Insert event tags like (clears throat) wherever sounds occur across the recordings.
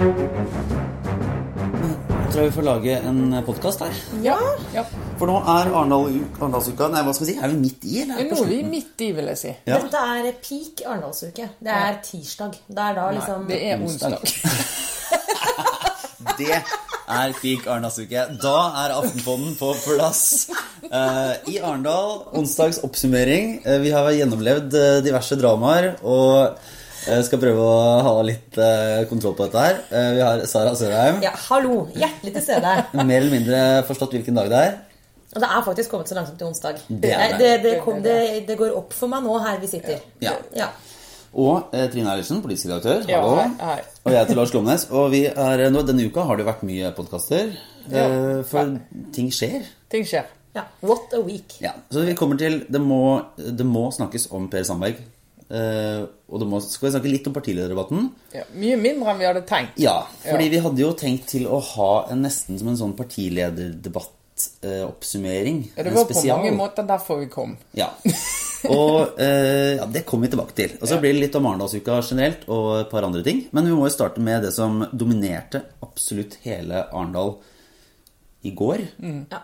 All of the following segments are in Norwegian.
Jeg tror vi får lage en podkast her. Ja. ja. For nå er Arendal, Arendalsuka Nei, hva skal vi si? Er vi midt i, eller? Nå er vi midt i, vil jeg si. Ja. Dette er peak Arendalsuke. Det er tirsdag. Det er da liksom Det er onsdag. (laughs) Det er peak Arendalsuke. Da er Aftenponden på plass. uh, I Arendal, onsdags oppsummering. Uh, vi har gjennomlevd eh, diverse dramaer og eh, skal prøve å ha litt eh, kontroll på dette her. Eh, vi har Sara Sørheim. Ja, hallo. Hjertelig til stede. (laughs) Mer eller mindre forstått hvilken dag det er. Og det er faktisk kommet så langsomt til onsdag. Det er det, det, kom, det, det går opp for meg nå her vi sitter. Ja. Ja. Og eh, Trine Eilertsen, politisk redaktør. Ja, Hallo. hei, hei. Og jeg heter Lars Glomnes. Og vi er, nå, denne uka har det vært mye podkaster. Ja. for ting skjer. Ting skjer. ja. What a week. Ja, Så vi kommer til Det må, det må snakkes om Per Sandberg. Eh, og må, skal vi snakke litt om partilederdebatten. Ja, mye mindre enn vi hadde tenkt. Ja, fordi Ja. vi hadde jo tenkt til å ha en nesten som en sånn partilederdebattoppsummering. Ja, det var på mange måter derfor vi kom. Ja. Og uh, ja, det kommer vi tilbake til. Og så blir det litt om Arendalsuka generelt og et par andre ting. Men vi må jo starte med det som dominerte absolutt hele Arendal i går,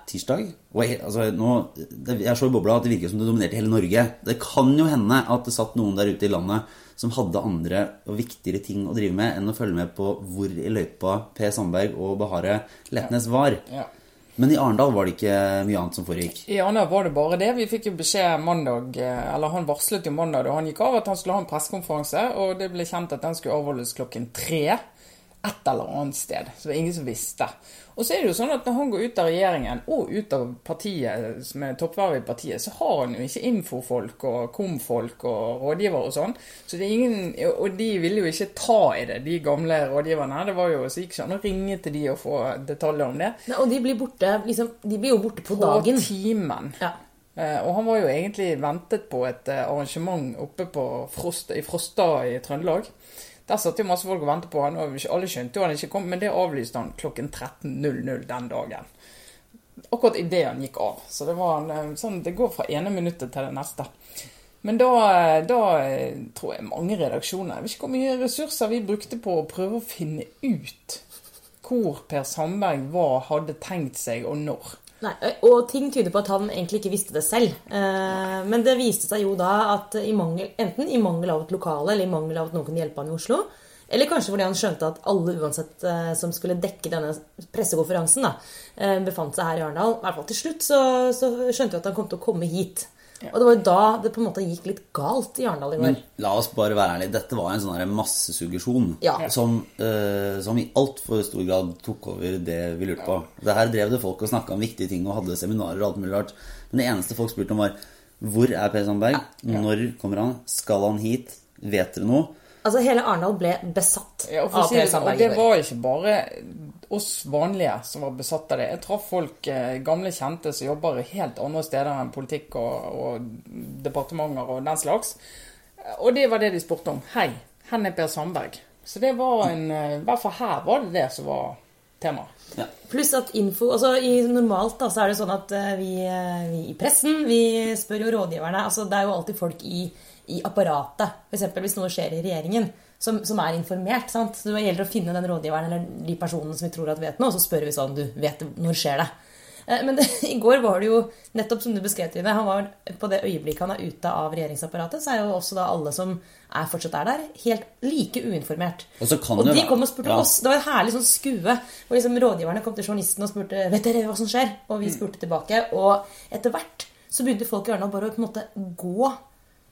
tirsdag. Og jeg, altså, nå, det, jeg så i bobla at det virker som det dominerte hele Norge. Det kan jo hende at det satt noen der ute i landet som hadde andre og viktigere ting å drive med enn å følge med på hvor i løypa Per Sandberg og Bahare Letnes var. Ja. Men i Arendal var det ikke mye annet som foregikk. I Arendal var det bare det. Vi fikk jo beskjed mandag, eh, eller han varslet jo mandag da han gikk av, at han skulle ha en pressekonferanse, og det ble kjent at den skulle avholdes klokken tre. Et eller annet sted. Så det var ingen som visste. Og så er det jo sånn at når han går ut av regjeringen, og ut av partiet, som er toppvervet i partiet, så har han jo ikke infofolk og komfolk og rådgivere og sånn. Så det er ingen, Og de ville jo ikke ta i det, de gamle rådgiverne. Det var jo så gikk ikke an å ringe til de og få detaljer om det. Nei, og de blir borte liksom, De blir jo borte på, På dagen. timen. Ja. Eh, Og han var jo egentlig ventet på et eh, arrangement oppe på Frost, i Frosta i Trøndelag. Der satt jo masse folk og ventet på han, og alle skjønte jo han ikke kom, men det avlyste han klokken 13.00 den dagen. Akkurat idet han gikk av. Så det en, eh, sånn, det går fra ene minuttet til det neste. Men da, eh, da eh, tror jeg mange redaksjoner Jeg vet ikke hvor mye ressurser vi brukte på å prøve å finne ut hvor Per Sandberg var, hadde tenkt seg, og når. Nei, og ting tyder på at han egentlig ikke visste det selv. Eh, Men det viste seg jo da at i mangel, enten i mangel av et lokale eller i mangel av at noen kunne hjelpe han i Oslo, eller kanskje fordi han skjønte at alle uansett eh, som skulle dekke denne pressekonferansen, da, eh, befant seg her i Arendal. I hvert fall til slutt så, så skjønte vi at han kom til å komme hit. Og det var jo da det på en måte gikk litt galt i Arendal i går. Men la oss bare være ærlige. Dette var en sånn her massesuggesjon Ja. som, eh, som i altfor stor grad tok over det vi lurte på. Det her drev det folk og snakka om viktige ting og hadde seminarer og alt mulig rart. Men det eneste folk spurte om, var hvor er Per Sandberg? Når kommer han? Skal han hit? Vet dere noe? Altså Hele Arendal ble besatt Ja, av det, sånn, det var ikke bare oss vanlige som var besatt av det. Jeg traff folk, eh, gamle kjente, som jobber helt andre steder enn politikk og, og departementer og den slags. Og det var det de spurte om. Hei, hvor er Per Sandberg? Så det var en eh, I hvert fall her var det det som var temaet. Ja. Pluss at info altså i Normalt da, så er det sånn at eh, vi, vi i pressen vi spør jo rådgiverne altså Det er jo alltid folk i, i apparatet, f.eks. hvis noe skjer i regjeringen, som, som er informert. sant? Så Det gjelder å finne den rådgiveren eller de personene som vi tror at vet noe, og så spør vi sånn Du, vet du, når skjer det? Eh, Men (laughs) det, i går var det jo nettopp som du beskrev, Trine. Han var på det øyeblikket han er ute av regjeringsapparatet, så er jo også da alle som er fortsatt er der, helt like uinformert. Og så kan Og de kom og spurte ja. oss. Det var et herlig sånn skue hvor liksom rådgiverne kom til journalisten og spurte vet dere hva som skjer. Og Mm. vi spurte tilbake. Og etter hvert så begynte folk i Arendal bare å på en måte gå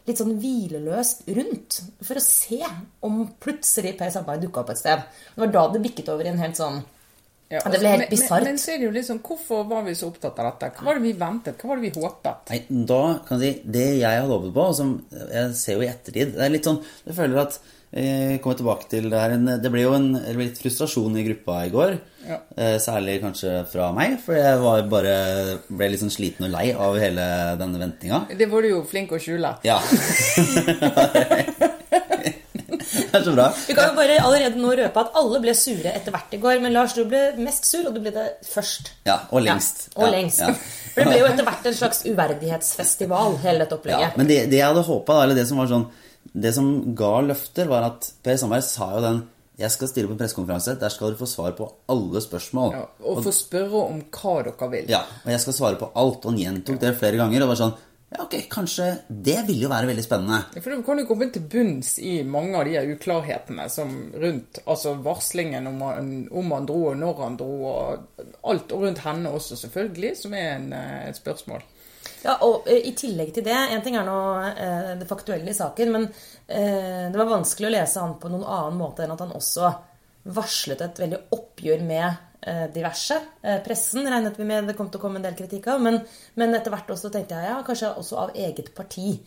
litt sånn hvileløst rundt for å se om plutselig Per Sandberg dukka opp et sted. Det var da det bikket over i en helt sånn Ja, Det ble helt men- bisart. Men, men så er det jo liksom Hvorfor var vi så opptatt av dette? Hva var det vi ventet? Hva var det vi håpet? Nei, da kan jeg si Det jeg hadde håpet på, og som jeg ser jo i ettertid Det er litt sånn Jeg føler at kommer tilbake til det her Det ble jo en, det ble litt frustrasjon i gruppa i går. Ja. Eh, Særlig kanskje fra meg, for jeg var bare ble litt sånn sliten og lei av hele denne ventinga. Det var du jo flink å skjule. Ja. (laughs) det er så bra. Vi kan jo bare allerede nå røpe at alle ble sure etter hvert i går. Men Lars, du ble mest sur, og du ble det først. Ja, og lengst. Ja, og Ja, lengst. ja. For det ble jo etter hvert en slags uverdighetsfestival, hele dette opplegget. Ja, men det, det jeg hadde håpa, eller det som var sånn Det som ga løfter, var at Per Sandberg sa jo den Jeg skal stille på en pressekonferanse. Der skal dere få svar på alle spørsmål. Ja, og få spørre om hva dere vil. Ja, og jeg skal svare på alt. Og han gjentok det flere ganger. Og var sånn Ja, ok, kanskje Det vil jo være veldig spennende. For Du kan jo komme til bunns i mange av de uklarhetene som rundt altså varslingen om han, om han dro, og når han dro, og alt. Rundt henne også, selvfølgelig, som er en, eh, et spørsmål. Ja, og eh, I tillegg til det En ting er nå eh, det faktuelle i saken, men eh, det var vanskelig å lese han på noen annen måte enn at han også varslet et veldig oppgjør med eh, diverse. Eh, pressen regnet vi med det kom til å komme en del kritikk av, men, men etter hvert også tenkte jeg ja, kanskje også av eget parti.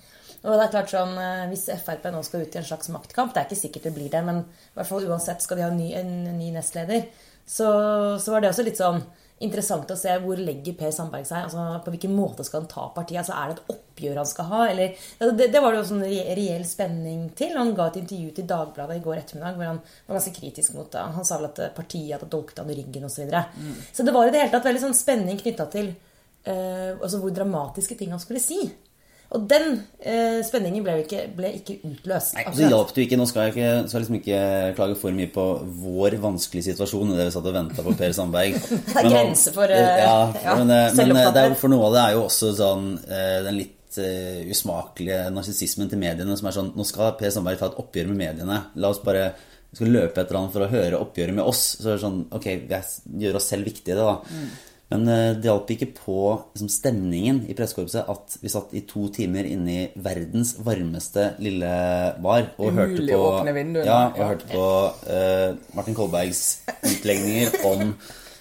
Og det er klart sånn, eh, Hvis Frp nå skal ut i en slags maktkamp, det er ikke sikkert det blir det, men i hvert fall uansett skal de ha en ny, en ny nestleder, så, så var det også litt sånn interessant å se hvor legger Per Sandberg seg. altså På hvilken måte skal han ta partiet? altså Er det et oppgjør han skal ha? eller altså, det, det var det jo en reell spenning til. Han ga et intervju til Dagbladet i går ettermiddag hvor han var ganske kritisk mot det. Han sa vel at partiet hadde dolket han i ryggen osv. Så, videre. så det var i det hele tatt veldig sånn spenning knytta til uh, altså hvor dramatiske ting han skulle si. Og den eh, spenningen ble, ikke, ble ikke utløst. Nei, det hjalp jo ikke. Nå skal jeg ikke, skal liksom ikke klage for mye på vår vanskelige situasjon. Det vi satt og venta på Per Sandberg. (laughs) Det er grenser for, eh, ja, ja, men, eh, men eh, det er for noe av det er jo også sånn eh, den litt usmakelige narsissismen til mediene som er sånn Nå skal Per Sandberg ta et oppgjør med mediene. La oss bare skal løpe etter han for å høre oppgjøret med oss. Så er det sånn Ok, vi gjør oss selv viktige, da. Men eh, det hjalp ikke på liksom, stemningen i pressekorpset at vi satt i to timer inne i verdens varmeste lille bar og hørte på, åpne vinduene. ja, og hørte på uh, Martin Kolbergs utlegninger om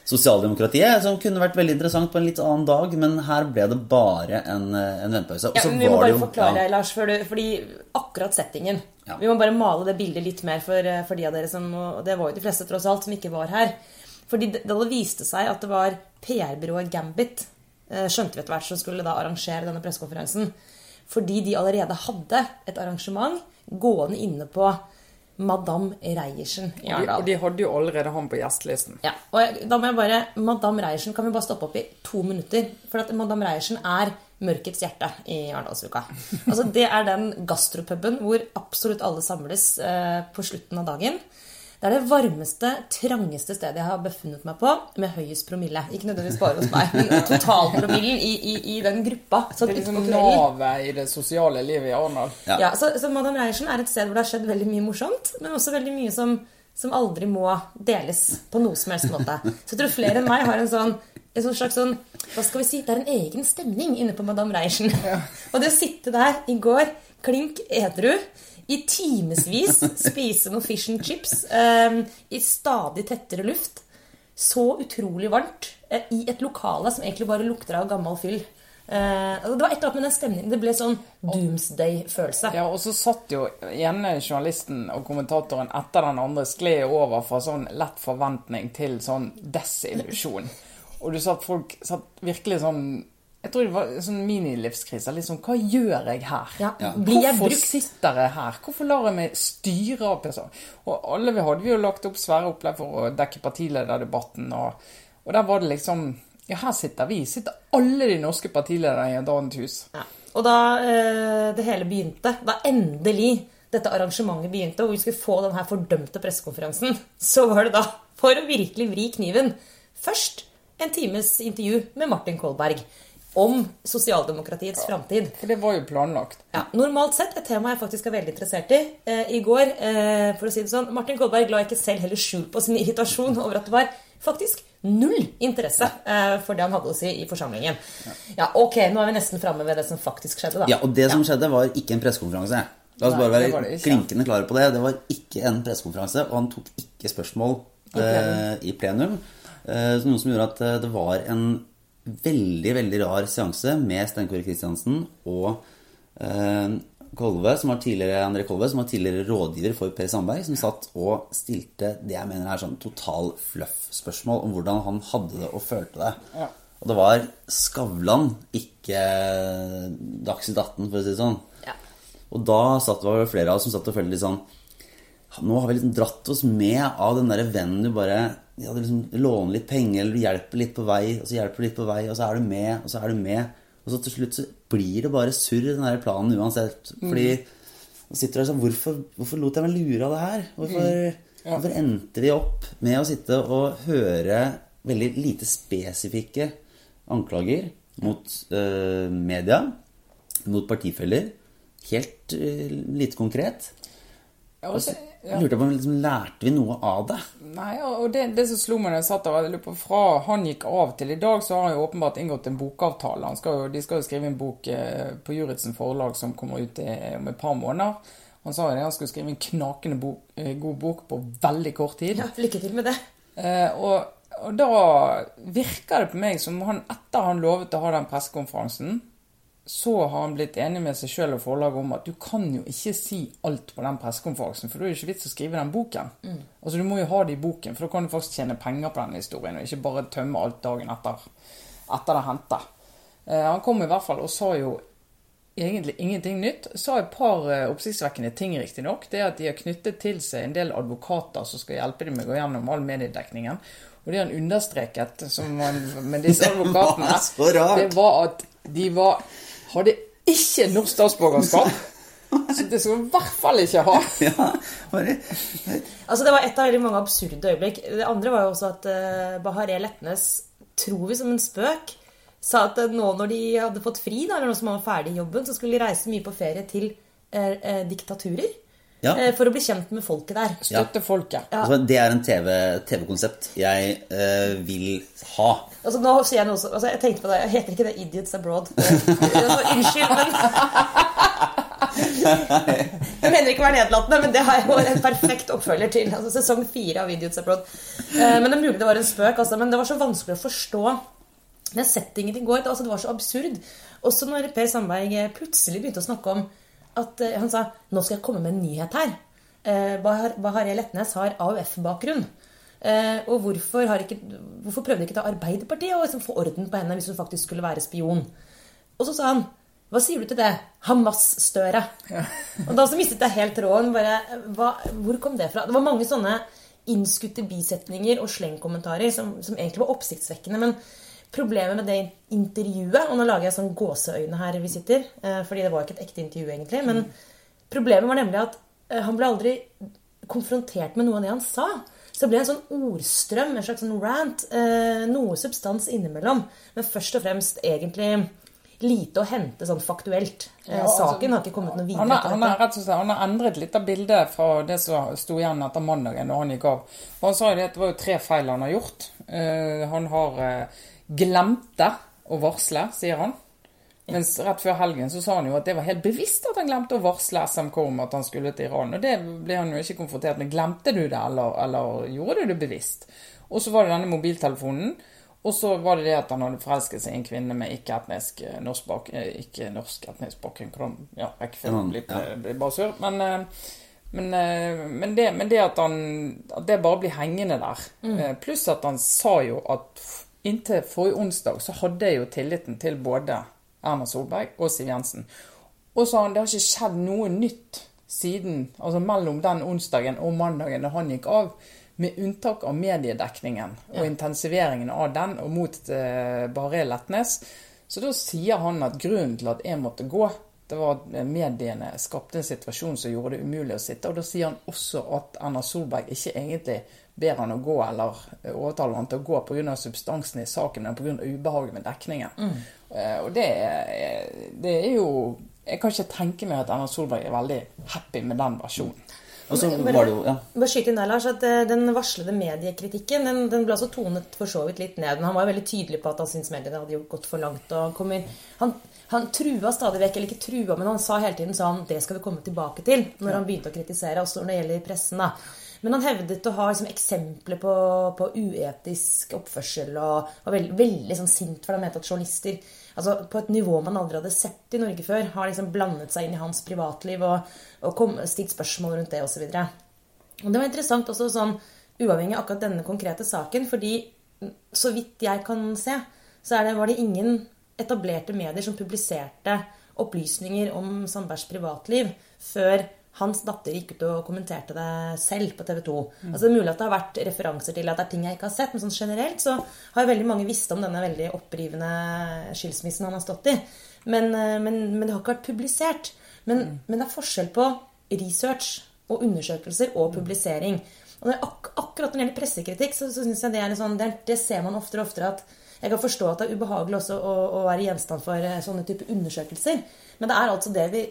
sosialdemokratiet, som kunne vært veldig interessant på en litt annen dag, men her ble det bare en, eh, en ventepause. Ja, men vi må bare jo- forklare, ja. Lars, for du, fordi akkurat settingen Ja. Vi må bare male det bildet litt mer for, eh, for de av dere som Og det var jo de fleste, tross alt, som ikke var her. Fordi det, det viste seg at det var PR-byrået Gambit, eh, skjønte vi etter hvert, som skulle da arrangere denne pressekonferansen. Fordi de allerede hadde et arrangement gående inne på Madame Reiersen i de, Arendal. og de hadde jo allerede han på gjestelisten. Ja, og jeg, da må jeg bare Madame Reiersen kan vi bare stoppe opp i to minutter. For at Madame Reiersen er mørkets hjerte i Arendalsuka. Altså, det er den gastropuben hvor absolutt alle samles eh, på slutten av dagen. Det er det varmeste, trangeste stedet jeg har befunnet meg på med høyest promille. Ikke nødvendigvis bare hos meg, men totalpromillen i, i, i den gruppa. Så Det er liksom navet i det sosiale livet i Arendal. Ja. ja, så, så Madame Reiersen er et sted hvor det har skjedd veldig mye morsomt, men også veldig mye som, som aldri må deles på noe som helst måte. Så jeg tror flere enn meg har en sånn en sånn slags sånn, hva skal vi si, Det er en egen stemning inne på Madame Reiersen. Og det å sitte der i går, klink edru, i timevis spise noen fish and chips eh, i stadig tettere luft, så utrolig varmt, eh, i et lokale som egentlig bare lukter av gammel fyll. Eh, altså, det var et eller annet med den stemningen. Det ble sånn doomsday-følelse. Ja, og så satt jo ene journalisten og kommentatoren etter den andre skled over fra sånn lett forventning til sånn desillusjon. Og du sa at folk satt virkelig sånn Jeg tror det var sånn minilivskrise. Litt sånn Hva gjør jeg her? Ja, blir jeg Hvorfor brukt? sitter jeg her? Hvorfor lar jeg meg styre av person? Og alle vi hadde vi jo lagt opp svære opplegg for å dekke partilederdebatten, og, og der var det liksom Ja, her sitter vi. Sitter alle de norske partilederne i et annet hus. Ja. Og da eh, det hele begynte, da endelig dette arrangementet begynte, og vi skulle få den her fordømte pressekonferansen, så var det da, for å virkelig vri kniven, først en times intervju med Martin Kolberg om sosialdemokratiets framtid. For det var jo planlagt. Ja, normalt sett et tema jeg faktisk er veldig interessert i. Eh, I går, eh, for å si det sånn, Martin Kolberg la ikke selv heller skjul på sin (laughs) irritasjon over at det var faktisk null interesse eh, for det han hadde å si i forsamlingen. Ja, ok, nå er vi nesten framme ved det som faktisk skjedde, da. Ja, og det som skjedde, var ikke en pressekonferanse. La oss Nei, bare være ikke. klinkende klare på det. Det var ikke en pressekonferanse, og han tok ikke spørsmål eh, i plenum. Eh, noe som gjorde at eh, det var en veldig, veldig rar seanse med Steinkore Kristiansen og eh, Kolve, som var tidligere, André Kolve, som var tidligere rådgiver for Per Sandberg, som satt og stilte det jeg mener er sånn total fluff-spørsmål om hvordan han hadde det og følte det. Ja. Og det var Skavlan, ikke Dagsnytt 18, for å si det sånn. Ja. Og da satt det var flere av oss som satt og følte litt sånn Nå har vi liksom dratt oss med av den derre vennen du bare ja, du liksom låner litt penger, eller du hjelper litt på vei, og så hjelper du litt på vei, og så er du med, og så er du med. Og så til slutt så blir det bare surr, den der planen uansett. Fordi Og sitter der sånn hvorfor, hvorfor lot jeg meg lure av det her? Hvorfor, hvorfor endte vi opp med å sitte og høre veldig lite spesifikke anklager mot eh, media, mot partifeller? Helt eh, lite konkret. Ja, og så så- lurte på om liksom, lærte vi noe av det? Nei, og det, det som slo meg da jeg satt der, jeg på, fra han gikk av til i dag, så har han jo åpenbart inngått en bokavtale. Han skal jo, de skal jo skrive en bok eh, på Juritzen forlag som kommer ut i, om et par måneder. Han sa jo det, han skulle skrive en knakende bok, eh, god bok på veldig kort tid. Ja, lykke til med det. Eh, og, og da virker det på meg som han etter han lovet å ha den pressekonferansen, så har han blitt enig med seg sjøl og forlaget om at du kan jo ikke si alt på den pressekonferansen, for da er det ikke vits å skrive den boken. Altså Du må jo ha det i boken, for da kan du faktisk tjene penger på den historien, og ikke bare tømme alt dagen etter, etter det hendte. Eh, han kom i hvert fall og sa jo egentlig ingenting nytt. Sa et par eh, oppsiktsvekkende ting, riktignok. Det er at de har knyttet til seg en del advokater som skal hjelpe dem med å gå gjennom all mediedekningen. Og det han understreket som han, med disse (laughs) advokatene, det var, det var at de var, hadde ikke norsk statsborgerskap. Så det skal vi i hvert fall ikke ha. (laughs) Ja, bare, Altså, det var et av veldig mange absurde øyeblikk. Det andre var jo også at uh, Bahareh Letnes, tror vi som en spøk, sa at eh, nå når de hadde fått fri, da, eller nå som han var ferdig i jobben, så skulle de reise mye på ferie til uh, uh, diktaturer. Ja. eh, for å bli kjent med folket der. Støtte folket. altså, det er en TV- TV-konsept jeg eh, vil ha. Altså, nå sier Jeg noe så, altså, jeg tenkte på det, jeg heter ikke det Idiots Abroad. altså, unnskyld, men (laughs) Jeg mener ikke å være nedlatende, men det har jeg jo en perfekt oppfølger til. Altså Sesong fire av Idiots Abroad. Eh, men det er mulig det var en spøk, altså, men det var så vanskelig å forstå den settingen i går. Det, altså, det var så absurd. Også når Per Sandberg eh, plutselig begynte å snakke om at eh, Han sa nå skal jeg komme med en nyhet her. Eh, Bahar- Letnes har AUF-bakgrunn. Eh, og hvorfor, har ikke, hvorfor prøvde ikke da Arbeiderpartiet å liksom få orden på henne hvis hun faktisk skulle være spion? Og så sa han hva sier du til det? Hamas-Støre. Og da så mistet jeg helt tråden. Bare, hva, hvor kom det fra? Det var mange sånne innskutte bisetninger og slengkommentarer som, som egentlig var oppsiktsvekkende. Men problemet med det intervjuet Og nå lager jeg sånn gåseøyne her vi sitter, eh, fordi det var ikke et ekte intervju, egentlig. Men problemet var nemlig at eh, han ble aldri konfrontert med noe av det han sa. Så det ble en sånn ordstrøm, en slags sånn rant. Eh, noe substans innimellom. Men først og fremst egentlig lite å hente sånn faktuelt. Ja, altså, saken har ikke kommet noe videre. Han har, han, har rett og slett, han har endret litt av bildet fra det som sto igjen etter mandagen da han gikk av. For Han sa jo det at det var jo tre feil han har gjort. Uh, han har uh, glemte å varsle, sier han. Mens rett før helgen så sa han jo at det var helt bevisst at han glemte å varsle SMK om at han skulle til Iran. Og det ble han jo ikke konfrontert med. Glemte du det, eller, eller gjorde du det bevisst? Og så var det denne mobiltelefonen. Og så var det det at han hadde forelsket seg i en kvinne med ikke-etnisk eh, norsk bak, eh, ikke norsk etnisk bakgrunn. Ja, rekkefølgen blir, blir bare sur. Men, eh, men, eh, men, det, men det at han At det bare blir hengende der. Mm. Pluss at han sa jo at inntil forrige onsdag så hadde jeg jo tilliten til både Erna Solberg og Siv Jensen. Og så sa han det har ikke skjedd noe nytt siden, altså mellom den onsdagen og mandagen da han gikk av. Med unntak av mediedekningen og intensiveringen av den og mot eh, Bare Letnes. Så da sier han at grunnen til at jeg måtte gå, det var at mediene skapte en situasjon som gjorde det umulig å sitte. Og da sier han også at Erna Solberg ikke egentlig ber han å gå eller overtaler han til å gå pga. substansen i saken, men pga. ubehaget med dekningen. Eh, og det det er jo Jeg kan ikke tenke meg at Erna Solberg er veldig happy med den versjonen. Og så var det jo ja. Bare skyt inn der, Lars, at eh, Den varslede mediekritikken den, den ble altså tonet for så vidt litt ned. Men han var jo veldig tydelig på at han syntes mediene hadde gått for langt. og kom inn. han, han trua stadig vekk, eller ikke trua, men han sa hele tiden sånn Det skal vi komme tilbake til. Når han begynte å kritisere, også når det gjelder pressen. da. Men han hevdet å ha liksom, eksempler på, på uetisk oppførsel og var veldig, veldig sånn sint for det han mente at journalister altså på et nivå man aldri hadde sett i Norge før, har liksom blandet seg inn i hans privatliv og, og stilt spørsmål rundt det osv. Og det var interessant også sånn uavhengig av akkurat denne konkrete saken, fordi så vidt jeg kan se, så det, var det ingen etablerte medier som publiserte opplysninger om Sandbergs privatliv før hans datter gikk ut og kommenterte det selv på TV 2. Altså Det er mulig at det har vært referanser til at det er ting jeg ikke har sett, men sånn generelt så har veldig mange visst om denne veldig opprivende skilsmissen han har stått i. Men, eh, men, men det har ikke vært publisert. Men, men det er forskjell på research og undersøkelser og publisering. Og det ak akkurat når det gjelder pressekritikk, så, så synes jeg det er en sånn, det, det, ser man oftere og oftere at Jeg kan forstå at det er ubehagelig også å, å være gjenstand for eh, sånne type undersøkelser. Men det er altså det vi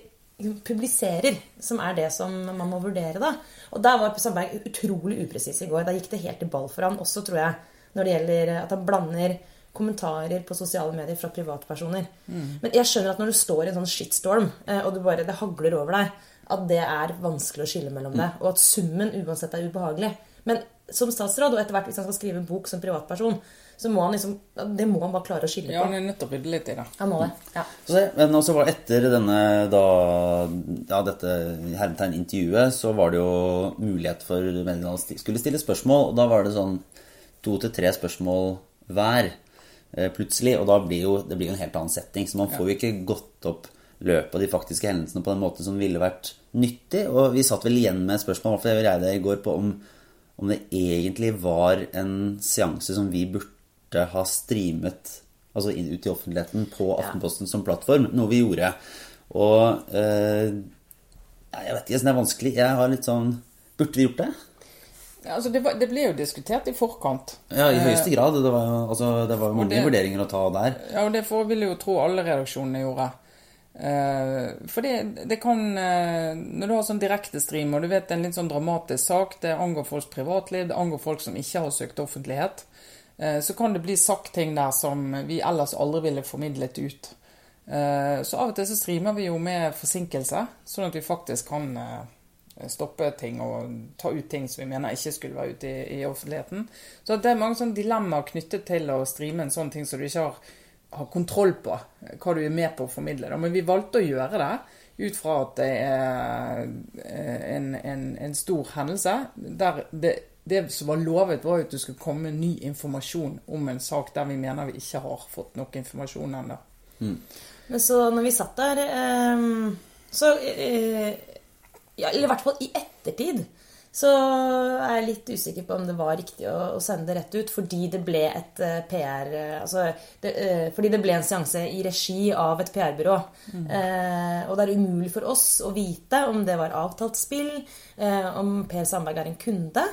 publiserer, som er det som man må vurdere, da. Og der var Sandberg utrolig upresis i går. Da gikk det helt i ball for han også, tror jeg, når det gjelder at han blander kommentarer på sosiale medier fra privatpersoner. Mm. Men jeg skjønner at når du står i en sånn shitstorm, og og bare, det hagler over deg, at det er vanskelig å skille mellom det. Og at summen uansett er ubehagelig. Men som statsråd, og etter hvert hvis han skal skrive en bok som privatperson, så må han liksom Det må han bare klare å skille på. Ja, han er nødt til å rydde litt i det. Han må det, ja. Så, men også var etter denne da, ja, dette hermetegn-intervjuet, så var det jo mulighet for mediene å skulle stille spørsmål. Og da var det sånn to til tre spørsmål hver eh, plutselig. Og da blir jo det blir en helt annen setting. Så man får jo ikke gått opp løpet av de faktiske hendelsene på den måten som ville vært nyttig. Og vi satt vel igjen med et spørsmål, for jeg det i går, på om, om, det egentlig var en seanse som vi burde ha streamet altså inn ut i offentligheten på Aftenposten ja. som plattform, noe vi gjorde. Og eh, jeg vet ikke, det er vanskelig. Jeg har litt sånn Burde vi gjort det? Ja, altså det, var, det, ble jo diskutert i forkant. Ja, i høyeste grad. Det var, altså, det var mange det, vurderinger å ta der. Ja, og det vil jeg jo tro alle redaksjonene gjorde. Uh, for det, det kan uh, Når du har sånn direktestream, og du vet en litt sånn dramatisk sak, det angår folks privatliv, det angår folk som ikke har søkt offentlighet, så kan det bli sagt ting der som vi ellers aldri ville formidlet ut. Så av og til så streamer vi jo med forsinkelse, sånn at vi faktisk kan stoppe ting og ta ut ting som vi mener ikke skulle være ute i, i offentligheten. Så det er mange sånne dilemmaer knyttet til å streame en sånn ting som du ikke har har, kontroll på hva du er med på å formidle. Men vi valgte å gjøre det ut fra at det er eh, en, en, en stor hendelse. der det, det som var lovet, var jo at det skulle komme ny informasjon om en sak der vi mener vi ikke har fått nok informasjon ennå. Mm. Men så når vi satt der, eh, så eh, ja, Eller i hvert fall i ettertid så er jeg litt usikker på om det var riktig å, å sende det rett ut, fordi det ble et uh, PR uh, altså, det, uh, Fordi det ble en seanse i regi av et PR-byrå. Mm. og det er umulig for oss å vite om det var avtalt spill, om Per Sandberg er en kunde.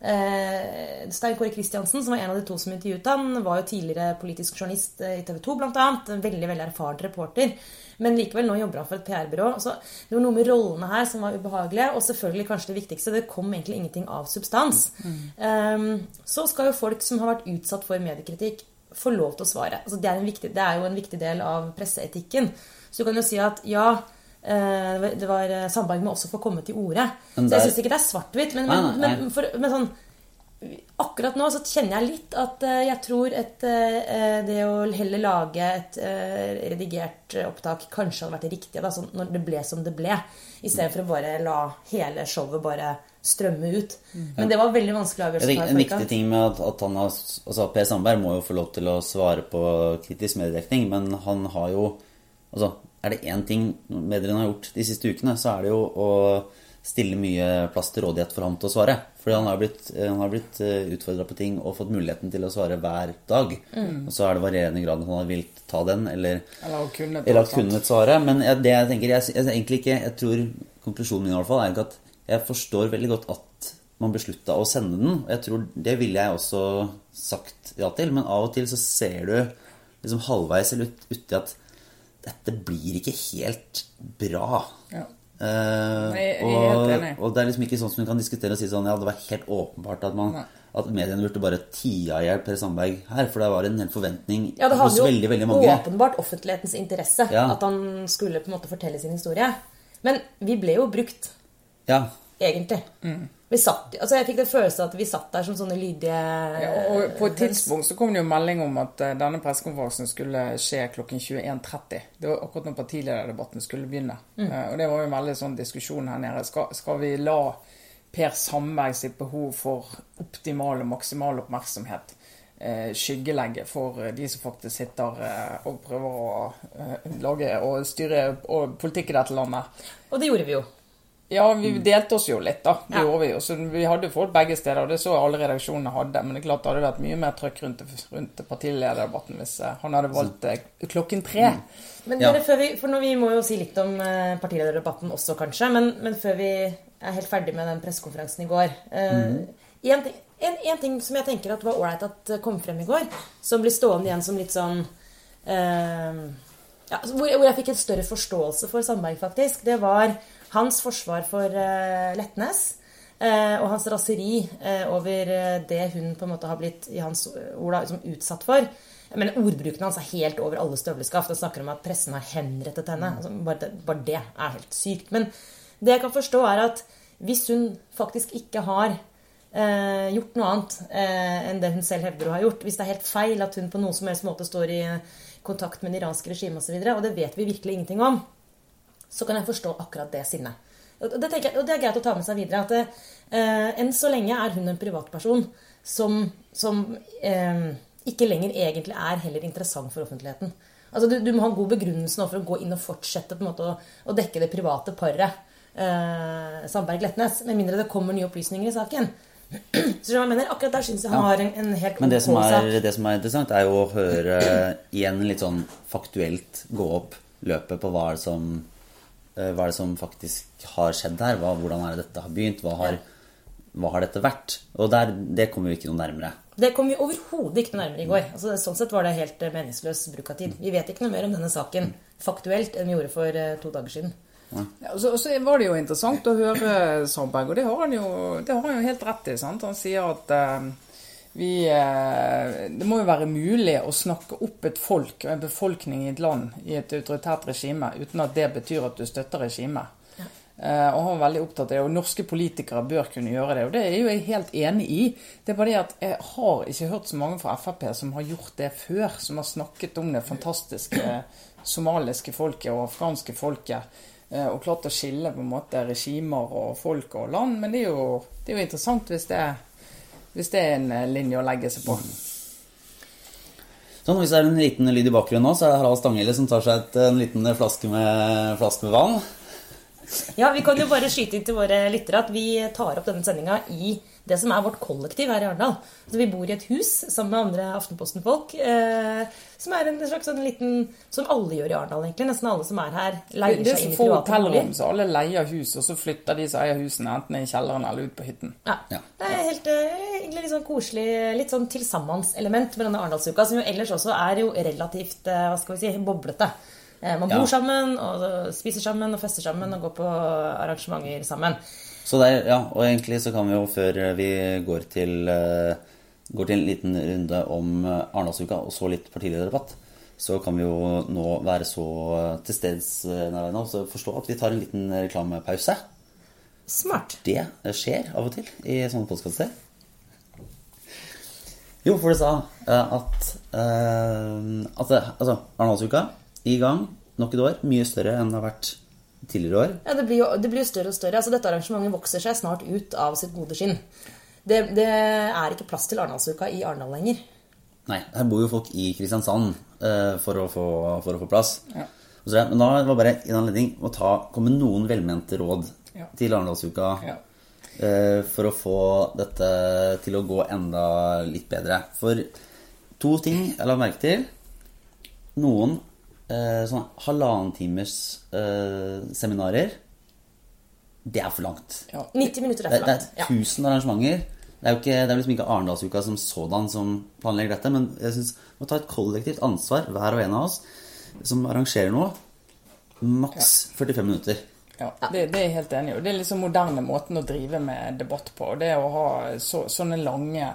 Stein Kåre Kristiansen, som var en av de to som intervjuet han, var jo tidligere politisk journalist i TV 2, blant annet. En veldig, veldig erfaren reporter. Men likevel, nå jobber han for et PR-byrå. Så det var noe med rollene her som var ubehagelige. Og selvfølgelig kanskje det viktigste, det kom egentlig ingenting av substans. Mm. Um, så skal jo folk som har vært utsatt for mediekritikk, få lov til å svare. Altså, det, er viktig, det, er jo en viktig del av presseetikken. Så du kan jo si at ja, eh, det var eh, Sandberg må også få komme til orde. Så jeg syns ikke det er svart-hvitt. Men, men, men, for, men sånn Akkurat nå så kjenner jeg litt at eh, jeg tror eh, det å heller lage et eh, redigert opptak kanskje hadde vært riktig da, sånn når det ble som det ble. Istedenfor å bare la hele showet bare strømme ut. Men det var veldig vanskelig avgjørelse. En viktig ting med at, at han har, altså Per Sandberg må jo få lov til å svare på kritisk mediedekning, men han har jo altså Er det én ting mediene har gjort de siste ukene, så er det jo å stille mye plass til rådighet for ham til å svare. Fordi han har blitt, eh, han blitt eh, utfordra på ting og fått muligheten til å svare hver dag. Mm. Og så er det varierende grad om han har villet ta den, eller, eller kunnet, eller kunnet svare. Men det jeg tenker, jeg, jeg, egentlig ikke, jeg tror konklusjonen min i hvert fall er ikke at jeg forstår veldig godt at man beslutta å sende den. Og jeg tror det ville jeg også sagt ja til. Men av og til så ser du liksom halvveis eller uti at dette blir ikke helt bra. Ja. Uh, og, og, det er liksom ikke sånn som du kan diskutere og si sånn Ja, det var helt åpenbart at, man, at mediene burde bare tia i hjel Per Sandberg her. For det var en hel forventning ja, hos veldig veldig mange. Det hadde jo åpenbart offentlighetens interesse ja. at han skulle på en måte fortelle sin historie. Men vi ble jo brukt. Ja. Egentlig. Mm. Vi satt, altså jeg fikk den følelsen at vi satt der som sånne lydige ja, og På et tidspunkt så kom det jo melding om at uh, denne pressekonferansen skulle skje klokken 21.30. Det var akkurat når partilederdebatten skulle begynne. Mm. Uh, og det var jo en veldig sånn diskusjon her nede. Skal, skal vi la Per Sandberg sitt behov for optimal og maksimal oppmerksomhet uh, skyggelegge for de som faktisk sitter og prøver å lage og styre og politikk i dette landet? Og det gjorde vi jo. Ja, vi delte oss jo litt, da. Det Ja. gjorde vi. Så vi hadde jo folk begge steder, og det så alle redaksjonene hadde. Men det er klart det hadde vært mye mer trøkk rundt, rundt partilederdebatten hvis eh, han hadde valgt eh, klokken tre. Men Ja. dere, før vi, for nå, Vi må jo si litt om eh, partilederdebatten også, kanskje. Men, men før vi er helt ferdig med den pressekonferansen i går eh, en, ting, en, en ting som jeg tenker at var ålreit at kom frem i går, som blir stående igjen som litt sånn eh, ja, altså, hvor, hvor jeg fikk en større forståelse for Sandberg, faktisk, det var hans forsvar for eh, Letnes. eh, og hans raseri eh, over det hun på en måte har blitt i hans ord da, liksom, utsatt for. Men ordbruken hans er helt over alle støvleskaft. Han snakker om at pressen har henrettet henne. Altså, bare, det, bare det er helt sykt. Men det jeg kan forstå, er at hvis hun faktisk ikke har eh, gjort noe annet eh, enn det hun selv hevder å ha gjort, hvis det er helt feil at hun på noen som helst måte står i kontakt med det iranske regimet osv., og, så videre, og det vet vi virkelig ingenting om, så kan jeg forstå akkurat det sinnet. Og det, jeg, og det er greit å ta med seg videre. at eh, Enn så lenge er hun en privatperson som, som eh, ikke lenger egentlig er heller interessant for offentligheten. Altså Du, du må ha en god begrunnelse nå for å gå inn og fortsette på en måte å, å dekke det private paret eh, Sandberg-Letnes, med mindre det kommer nye opplysninger i saken. (clears throat) Så jeg mener, akkurat der syns jeg han Ja. har en, en helt Men det som, er, det som er interessant, er jo å høre (clears throat) igjen litt sånn faktuelt gå opp løpet på hva som, hva er det som faktisk har skjedd her. Hva, hvordan er det dette har begynt? Hva har, hva har dette vært? Og der, det kommer vi ikke noe nærmere. Det kom vi overhodet ikke noe nærmere i går. Altså, sånn sett var det helt eh, meningsløs bruk av tid. Vi vet ikke noe mer om denne saken faktuelt enn vi gjorde for eh, to dager siden. Ja, og så, og så var det jo interessant å høre Sandberg, og det har han jo, det har han jo helt rett i. sant? Han sier at eh, vi eh, Det må jo være mulig å snakke opp et folk og en befolkning i et land i et autoritært regime uten at det betyr at du støtter regimet. Ja. og han er veldig opptatt av det, og norske politikere bør kunne gjøre det. Og det er jo jeg helt enig i. Det er bare det at jeg har ikke hørt så mange fra Frp som har gjort det før. Som har snakket om det fantastiske somaliske folket og afghanske folket. eh, Og klart å skille på en måte regimer og folk og land. Men det er jo, det er jo interessant hvis det, hvis det er en eh, linje å legge seg på. Sånn, Hvis det er en liten lyd i bakgrunnen nå, så er det Harald Stanghelle som tar seg et, en liten flaske med, flaske med vann. Ja, Vi kan jo bare skyte inn til våre lyttere at vi tar opp denne sendinga i det som er vårt kollektiv her i Arendal. Så vi bor i et hus sammen med andre Aftenposten-folk. Eh, som er en slags sånn liten Som alle gjør i Arendal, egentlig. Nesten alle som er her, leier Det er seg inn i få private hotellrom, boliger. så alle leier hus, og så flytter de som eier husene, enten i kjelleren eller ut på hytten. Ja. Ja. Det er helt, eh, egentlig litt sånn koselig, litt sånn tilsammenselement med denne Arendalsuka, som jo ellers også er jo relativt eh, hva skal vi si, boblete. Eh, Man bor Ja. sammen, og spiser sammen, og fester sammen, og går på arrangementer sammen. Så der, ja, og egentlig så kan vi jo, før vi går til, eh, går til en liten runde om eh, Arendalsuka, og så litt partilederdebatt, så kan vi jo nå være så til steds eh, og forstå at vi tar en liten reklamepause. Smart. Det skjer av og til i sånne podkaster. Jo, for du sa eh, at, eh, at altså, Arendalsuka i gang nok et år. Mye større enn det har vært tidligere år. Ja, det blir, jo, det blir jo større og større. Altså, dette arrangementet vokser seg snart ut av sitt gode skinn. Det, det er ikke plass til Arendalsuka i Arendal lenger. Nei, her bor jo folk i Kristiansand eh, for, å få, for å få plass. Ja. Så Men da var det bare en anledning å ta, komme med noen velmente råd Ja. til Arendalsuka Ja. eh, for å få dette til å gå enda litt bedre. For to ting jeg la merke til. Noen eh, sånn halvannen timers eh, seminarer. Det er for langt. Ja. 90 minutter er for langt. Det er Ja. 1000 arrangementer. Det er jo ikke, det er liksom ikke Arendalsuka som sådan som planlegger dette, men jeg synes vi må ta et kollektivt ansvar, hver og en av oss, som arrangerer noe. Maks 45 minutter. Ja, det, det er jeg helt enig i. Og Det er liksom moderne måten å drive med debatt på. Det å ha så, sånne lange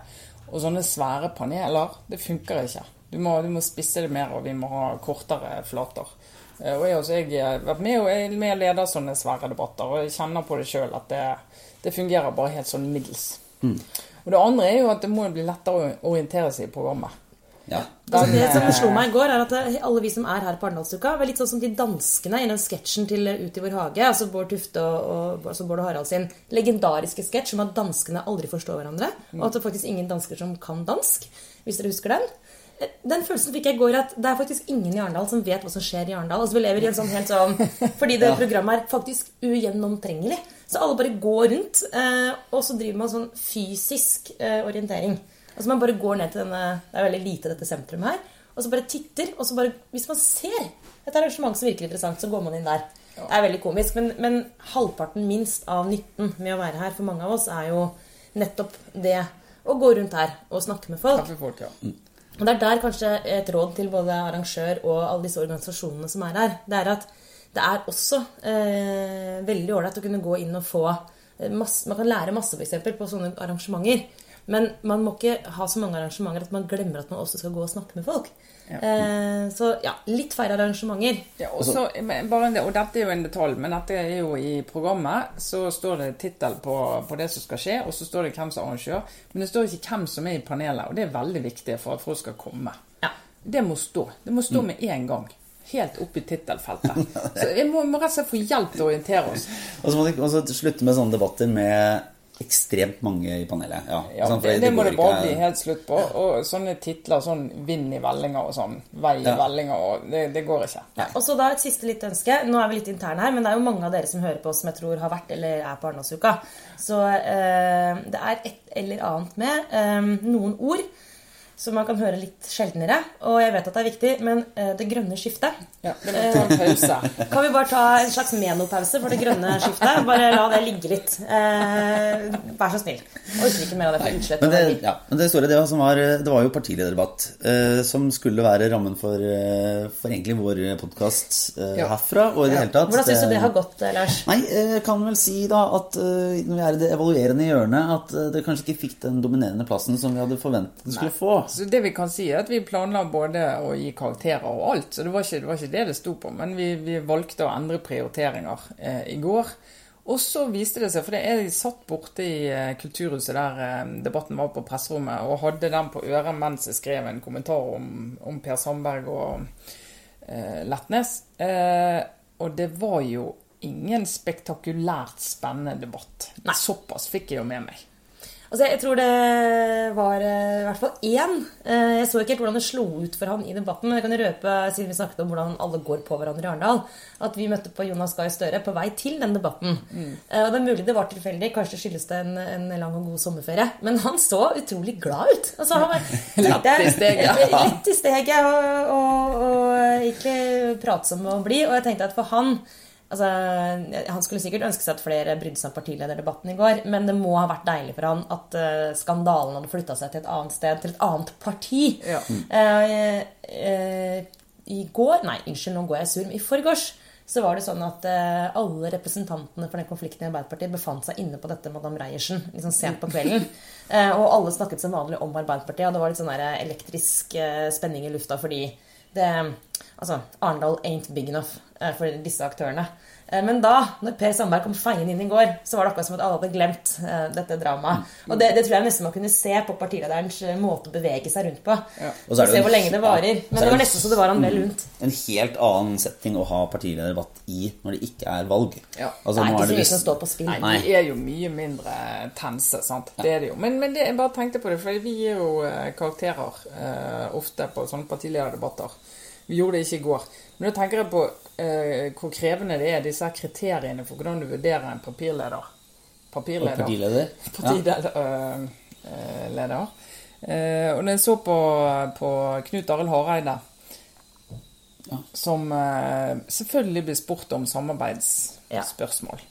og sånne svære paneler, det funker ikke. Du må, du må spisse det mer, og vi må ha kortere flater. Eh, Og jeg, også, jeg har vært med og med og leder sånne svære debatter, og jeg kjenner på det sjøl at det, det fungerer bare helt sånn middels. Og det andre er jo at det må bli lettere å orientere seg i programmet. Ja. Altså, det som slo meg i går, er at alle vi som er her på Arendalsuka, var litt sånn som de danskene i den sketsjen til Ut i vår hage. Altså Bård Tufte og, og altså Bård og Harald sin legendariske sketsj om at danskene aldri forstår hverandre. Og at det er faktisk ingen dansker som kan dansk. Hvis dere husker den. Den følelsen fikk jeg i går at det er faktisk ingen i Arendal som vet hva som skjer i Arendal. Altså Vi lever i en sånn helt sånn Fordi det (laughs) programmet er faktisk ugjennomtrengelig. Så alle bare går rundt, eh, og så driver man sånn fysisk eh, orientering. Altså Man bare går ned til denne Det er veldig lite dette sentrumet her. Og så bare titter, og så bare Hvis man ser et arrangement som virker interessant, så går man inn der. Det er veldig komisk, men, men halvparten minst av nytten med å være her for mange av oss er jo nettopp det å gå rundt her og snakke med folk. Kaffefolk, ja. Og det er der kanskje et råd til både arrangør og alle disse organisasjonene som er her. Det er at det er også eh, veldig ålreit å kunne gå inn og få eh, masse, Man kan lære masse for eksempel, på sånne arrangementer. Men man må ikke ha så mange arrangementer at man glemmer at man også skal gå og snakke med folk. Eh, så ja, litt færre arrangementer. Ja, og, så, bare det, og dette er jo en detalj, men dette er jo i programmet. Så står det tittel på, på det som skal skje, og så står det hvem som er arrangør. Men det står ikke hvem som er i panelet, og det er veldig viktig for at folk skal komme. Ja. Det må stå. Det må stå med en gang. Helt opp i tittelfeltet. (laughs) Så vi må, må rett og slett få hjelp til å orientere oss. Og så må vi også slutte med sånne debatter med ekstremt mange i panelet. Ja, Ja? For det, det må det bare ikke- bli helt slutt på. Og sånne titler, sånn 'Vind i vellinger' og sånn, 'Vei i Ja. vellinger' og det, det går ikke. Ja, og så da et siste lite ønske. Nå er vi litt interne her, men det er jo mange av dere som hører på oss som jeg tror har vært eller er på Arendalsuka. Så eh, det er et eller annet med eh, noen ord som man kan høre litt sjeldnere. Og jeg vet at det er viktig, men eh, det grønne skiftet Ja, det pause. (laughs) Kan vi bare ta en slags menopause for det grønne skiftet? Bare la det ligge litt. Eh, vær så snill. Orker ikke mer av det for utslett. Men det, ja, men det store det var, som var, det var jo partilederdebatt, eh, som skulle være rammen for, eh, for egentlig vår podkast eh, Ja. herfra. Og i det Ja. hele tatt Hvordan syns du det har gått, eh, Lars? Nei, jeg kan vel si da at eh, når vi er i det evaluerende hjørnet, at eh, det kanskje ikke fikk den dominerende plassen som vi hadde forventet det skulle få. Så det vi kan si er at vi planla både å gi karakterer og alt, så det var ikke det, var ikke det, det sto på. Men vi, vi valgte å endre prioriteringer eh, i går. Og så viste det seg, for jeg satt borte i eh, Kulturhuset der eh, debatten var på presserommet, og hadde den på øret mens jeg skrev en kommentar om, om Per Sandberg og eh, Letnes. Eh, og det var jo ingen spektakulært spennende debatt. Nei. Såpass fikk jeg jo med meg. Altså, jeg tror det var eh, i hvert fall én. Eh, Jeg så ikke helt hvordan det slo ut for han i debatten, men jeg kan røpe, siden vi snakket om hvordan alle går på hverandre i Arendal, at vi møtte på Jonas Gahr Støre på vei til den debatten. Eh, Og det er mulig det var tilfeldig, kanskje skyldes det en, en lang og god sommerferie, men han så utrolig glad ut. Altså, han var, (laughs) Lett i steget. (laughs) Litt i steget, og, og, og egentlig pratsom og blid. Og jeg tenkte at for han Altså, Han skulle sikkert ønske seg at flere brydde seg om partilederdebatten i går, men det må ha vært deilig for han at uh, skandalen hadde flytta seg til et annet sted, til et annet parti. Ja. Uh, uh, I går Nei, unnskyld, nå går jeg sur. Men i forgårs så var det sånn at alle representantene for den konflikten i Arbeiderpartiet befant seg inne på dette Madame Reiersen liksom sent på kvelden. (laughs) Eh, og alle snakket som vanlig om Arbeiderpartiet, og det var litt sånn elektrisk spenning i lufta fordi det Altså, Arendal ain't big enough eh, for disse aktørene. Eh, Men da, når Per Sandberg kom feiende inn i går, så var det akkurat som at alle hadde glemt eh, dette dramaet. Og det, det tror jeg nesten man kunne se på partilederens måte å bevege seg rundt på. Ja. Og så er det Se hvor lenge det varer. Men det var nesten så det var han vel lunt. En helt annen setting å ha partilederdebatt i når det ikke er valg. Ja. Altså, Det er ikke så mye som står på spill. Nei, de er jo mye mindre tense, sant. Det er det jo. Men, men det, jeg bare tenkte på det, for vi gir jo karakterer eh, ofte på sånne partilederdebatter. Vi gjorde det ikke i går. Men da tenker jeg på eh, hvor krevende det er, disse kriteriene for hvordan du vurderer en papirleder. Og Papirleder. partileder. Ja. (laughs) Partileder. øh, øh, leder. Eh, og når jeg så på, på Knut Arild Hareide, Ja. som eh, selvfølgelig blir spurt om Ja. samarbeidsspørsmål,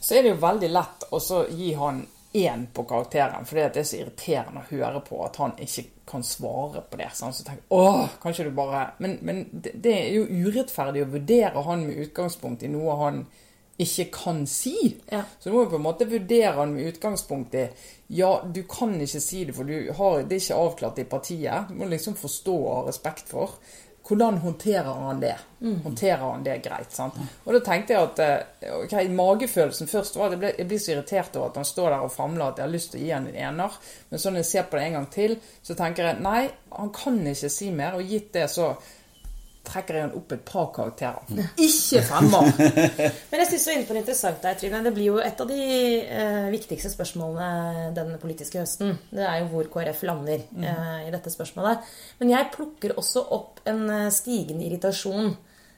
så er det jo veldig lett å så gi han én på karakteren, fordi det er så irriterende å høre på at han ikke kan svare på det. Sant? Så tenker åh, kanskje du bare Men, men det, det er jo urettferdig å vurdere han med utgangspunkt i noe han ikke kan si. Ja. Så du må jo på en måte vurdere han med utgangspunkt i Ja, du kan ikke si det, for du har, det er ikke avklart i partiet. Du må liksom forstå og ha respekt for. Hvordan håndterer han det? Håndterer han det greit? sant? Og da tenkte jeg at eh, ok, magefølelsen først var at jeg, ble, jeg blir så irritert over at han står der og famler at jeg har lyst til å gi han en ener. Men så når jeg ser på det en gang til, så tenker jeg nei, han kan ikke si mer. Og gitt det, så trekker jeg han opp et par karakterer. Ikke femmer! (laughs) Men jeg synes så inne på noe interessant der, Trine. Det blir jo et av de eh, viktigste spørsmålene denne politiske høsten. Det er jo hvor KrF lander eh, i dette spørsmålet. Men jeg plukker også opp en eh, stigende irritasjon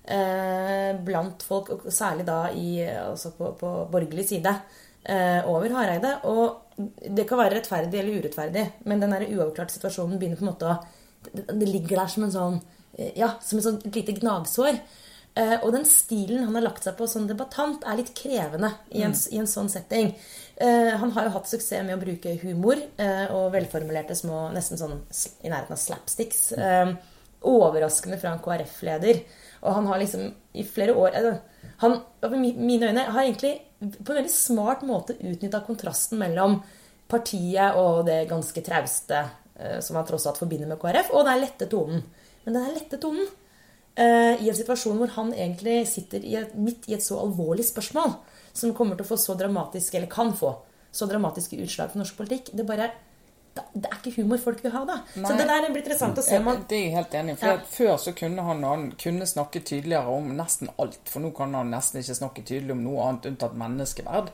eh, blant folk, særlig da i, altså på, på borgerlig side, eh, over Hareide. Og det kan være rettferdig eller urettferdig, men den uavklarte situasjonen begynner på en måte å Det, ligger der som en sånn Ja, som et sånt lite gnagsår. Eh, og den stilen han har lagt seg på som debattant, er litt krevende i en, i en sånn setting. Uh, han har jo hatt suksess med å bruke humor uh, og velformulerte små Nesten sånn i nærheten av slapsticks. Uh, overraskende fra en KrF-leder. Og han har liksom i flere år Han, i mine øyne, har egentlig på en veldig smart måte utnytta kontrasten mellom partiet og det ganske trauste som han tross alt forbinder med KrF, og den lette tonen. Men den lette tonen eh, i en situasjon hvor han egentlig sitter i et, midt i et så alvorlig spørsmål, som kommer til å få så dramatisk, eller kan få så dramatiske utslag for norsk politikk, det bare det det er ikke humor folk vil ha, da. Så det der blir interessant å se om han Det er jeg helt enig i. Ja. Før så kunne han, han kunne snakke tydeligere om nesten alt. For nå kan han nesten ikke snakke tydelig om noe annet unntatt menneskeverd.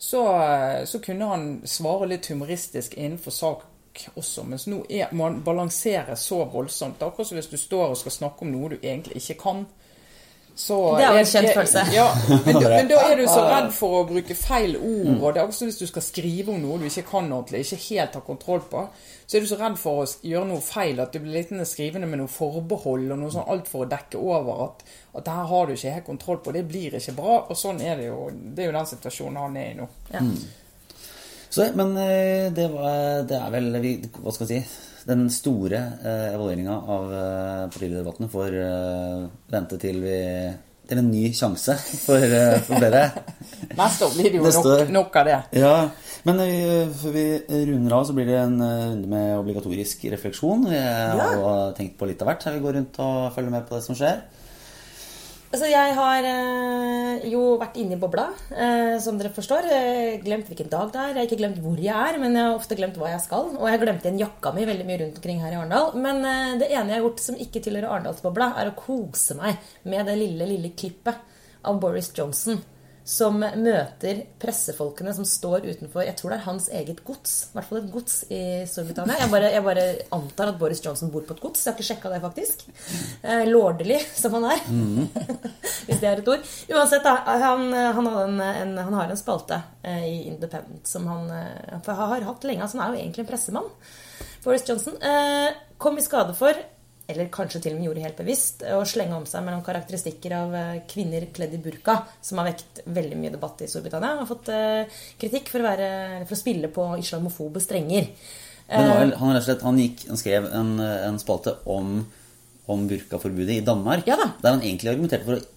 Så, eh, så kunne han svare litt humoristisk innenfor sak også. Mens nå er, man balanserer så voldsomt. Det er akkurat som hvis du står og skal snakke om noe du egentlig ikke kan. Så Det er jo en kjent følelse. Ja, men, da- (laughs) men da er du så redd for å bruke feil ord. Og det er også hvis du skal skrive om noe du ikke kan ordentlig, ikke helt har kontroll på, så er du så redd for å gjøre noe feil at du blir litt skrivende med noe forbehold og noe sånn alt for å dekke over at, at det her har du ikke helt kontroll på. Det blir ikke bra. Og sånn er det jo. Det er jo den situasjonen han er i nå. ja. Så, men eh, det, var, det er vel Hva skal jeg si Den store eh, evalueringa av eh, partilederdebattene får eh, vente til vi til en ny sjanse for, eh, for dere. (laughs) Neste år blir det jo nok, nok av det. Ja, men eh, før vi runder av, så blir det en runde med obligatorisk refleksjon. Vi har jo tenkt på litt av hvert. her vi går rundt og følger med på det som skjer. Altså, jeg har eh, jo vært inne i bobla, eh, som dere forstår. Glemt hvilken dag det er. Jeg har ikke glemt hvor jeg er, men jeg har ofte glemt hva jeg skal. Og jeg glemte igjen jakka mi veldig mye rundt omkring her i Arendal. Men eh, det ene jeg har gjort som ikke tilhører Arendalsbobla, er å kose meg med det lille, lille klippet av Boris Johnson som møter pressefolkene som står utenfor Jeg tror det er hans eget gods. I hvert fall et gods i Storbritannia. Jeg bare, jeg bare antar at Boris Johnson bor på et gods. Jeg har ikke sjekka det, faktisk. Eh, lordelig som han er. (laughs) Hvis det er et ord. Uansett, da. Han, han, en, en, han har en spalte eh, i Independent som han eh, har hatt lenge. Altså, han er jo egentlig en pressemann. Boris Johnson eh, kom i skade for eller kanskje til og med gjorde helt bevisst, å slenge om seg mellom karakteristikker av eh, kvinner kledd i burka, som har vekt veldig mye debatt i Storbritannia. Har fått eh, kritikk for å, være, for å spille på islamofobe strenger. Men han, og slett, han, gikk, han skrev en, en spalte om, om burkaforbudet i Danmark. Ja. Der han egentlig argumenterte for å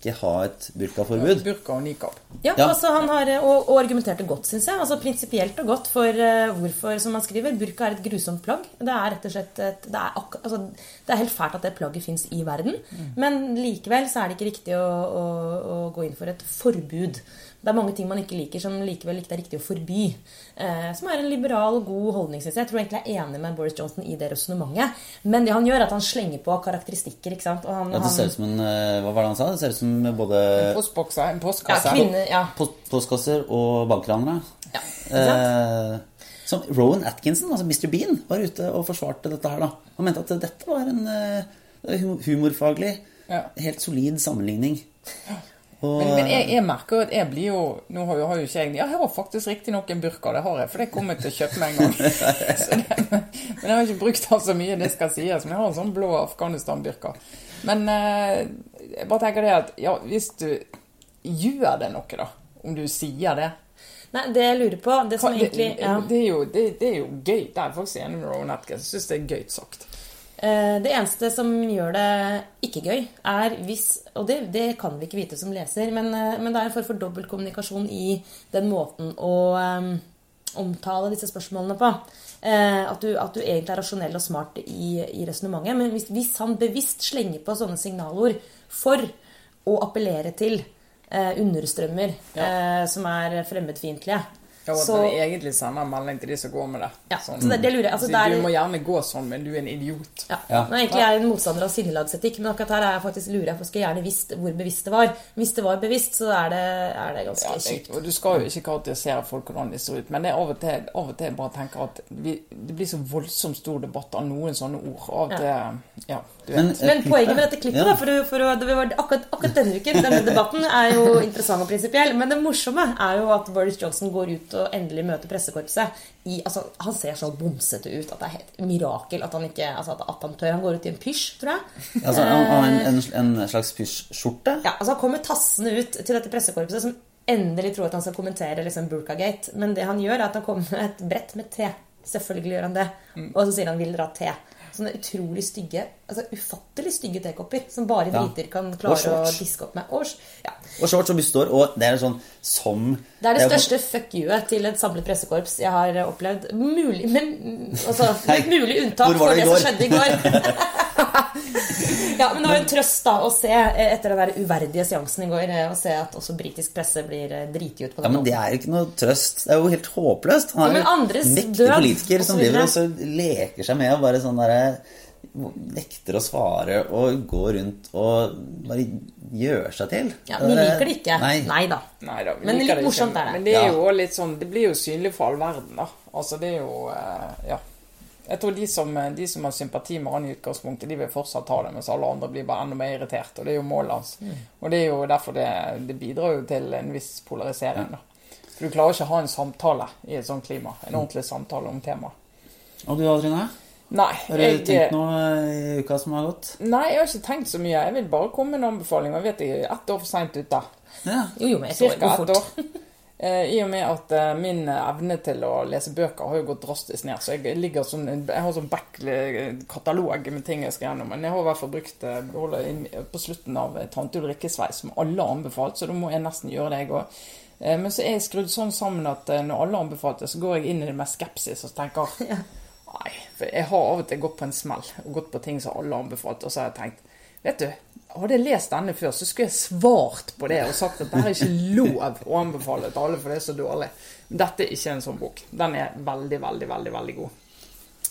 ikke ha et burkaforbud. Burka og nikab. Ja, Ja. altså han har, og, og argumenterte godt, syns jeg. altså Prinsipielt og godt for uh, hvorfor, som han skriver, burka er et grusomt plagg. Det er rett og slett et, det, er altså, det er helt fælt at det plagget fins i verden. Men likevel så er det ikke riktig å, å, å gå inn for et forbud. Det er mange ting man ikke liker, som likevel ikke er riktig å forby. Eh, som er en liberal og god holdning, syns jeg. Jeg tror egentlig jeg er enig med Boris Johnson i det resonnementet. Men det han gjør, er at han slenger på karakteristikker. ikke sant? Og han, Ja, det ser ut som en eh, Hva var det han sa? Det ser ut som både postbokse, en postkasse. ja, kvinne, ja. post postkasser og bankranere. ja ikke sant? Eh, som Rowan Atkinson, altså Mr. Bean, var ute og forsvarte dette her. da. Han mente at dette var en eh, humorfaglig, Ja. helt solid sammenligning. Og, Men, men jeg, jeg merker at jeg blir jo Nå har jo, har jo ikke jeg Jeg har faktisk riktignok en burka, det har jeg, for det kommer jeg til å kjøpe med en gang. (laughs) Så det, men jeg har ikke brukt den så mye, det skal sies. Men jeg har en sånn blå Afghanistan-burka. Men eh, jeg bare tenker det at ja, hvis du gjør det noe, da, om du sier det Nei, det jeg lurer på Det som det, egentlig ja. det, er jo, det, det er jo gøy. Det er faktisk enig med Rowan Atkins. Jeg syns det er gøy sagt. Eh, Det eneste som gjør det ikke gøy, er hvis Og det, det kan vi ikke vite som leser, men, eh, men det er en form for dobbeltkommunikasjon i den måten å um, omtale disse spørsmålene på. Eh, At du, at du egentlig er rasjonell og smart i, i resonnementet. Men hvis, hvis han bevisst slenger på sånne signalord for å appellere til eh, understrømmer eh, som er fremmedfiendtlige Ja, og at så- man egentlig sender en melding til de som går med det. Ja, så det, det lurer jeg altså, så, det er- Du må gjerne gå sånn, men du er en idiot. Ja. Ja. Nå er egentlig jeg en motstander av sinnelagsetikk, men akkurat her er jeg faktisk lurer jeg på skulle gjerne visst hvor bevisst det var. Hvis det var bevisst, så er det, er det ganske Ja, det, kjipt. og Du skal jo ikke karakterisere folk hvordan de ser ut, men det er av og til, av og til bare tenker at vi, det blir så voldsomt stor debatt av noen sånne ord. Av og til, ja, du vet. Men, eh, Men poenget med dette klippet, Ja. da, for, å- for det var akkurat, akkurat denne uken Denne debatten er jo interessant og prinsipiell, men det morsomme er jo at Boris Johnson går ut og endelig møter pressekorpset i altså, Han ser så bomsete ut at det er helt mirakel at han ikke altså, at, han tør. Han går ut i en pysj, tror jeg. Altså, han har en, en, en slags pysjskjorte. Ja, altså Han kommer tassende ut til dette pressekorpset som endelig tror at han skal kommentere liksom Burkagate. Men det han gjør, er at han kommer med et brett med te. Selvfølgelig gjør han det. Og så sier han 'vil dere ha te'? Sånne utrolig stygge, altså ufattelig stygge tekopper som bare Ja. briter kan klare å diske opp med. Og, ja. Og shorts og bystår. Og det er sånn som Det er det jo- største fuck you-et til et samlet pressekorps jeg har opplevd. Mulig, men, altså, (laughs) med et mulig unntak for det som skjedde i går. (laughs) ja, men det var en trøst da å se, eh, etter den der uverdige seansen i går, eh, å se at også britisk presse blir eh, driti ut på Ja, men det er jo ikke noe trøst. Det er jo helt håpløst. Han Ja, er men jo en mektig død, politiker som driver og leker seg med og bare sånn derre Nekter å svare og går rundt og bare gjør seg til. Ja, Vi liker det ikke. Nei. Nei da. Nei da, Men litt det morsomt er det. Men det er jo litt sånn Det blir jo synlig for all verden, da. Altså, det er jo eh, Ja. Jeg tror de som, de som har sympati med han i utgangspunktet, de vil fortsatt ha det, mens alle andre blir bare enda mer irritert. Og det er jo målet hans. Mm. Og det er jo derfor det, det bidrar jo til en viss polarisering, da. For du klarer ikke å ha en samtale i et sånt klima. En ordentlig samtale om temaet. Og du, Adrine? Nei, Har du jeg, tenkt noe i uka som har gått? nei, jeg har ikke tenkt så mye. Jeg vil bare komme med en anbefaling. Jeg vet jeg er ett år for seint ute. Ja. Jo, jo, men et år Cirka går ett år. (laughs) Eh, I og med at eh, min evne til å lese bøker har jo gått drastisk ned. Så jeg, ligger sånn, jeg har sånn back-katalog med ting jeg skal gjennom. Men jeg har i hvert fall brukt eh, på slutten av eh, Tante Ulrikkes vei, som alle har anbefalt, så da må jeg nesten gjøre det, jeg òg. Men så er jeg skrudd sånn sammen at eh, når alle har anbefalt det, så går jeg inn i det med skepsis og tenker (laughs) Nei, for jeg har av og til gått på en smell og gått på ting som alle har anbefalt, og så har jeg tenkt Vet du, hadde jeg lest denne før, så skulle jeg svart på det og sagt at det er ikke lov å anbefale til alle, for det er så dårlig. Men dette er ikke en sånn bok. Den er veldig, veldig, veldig veldig god.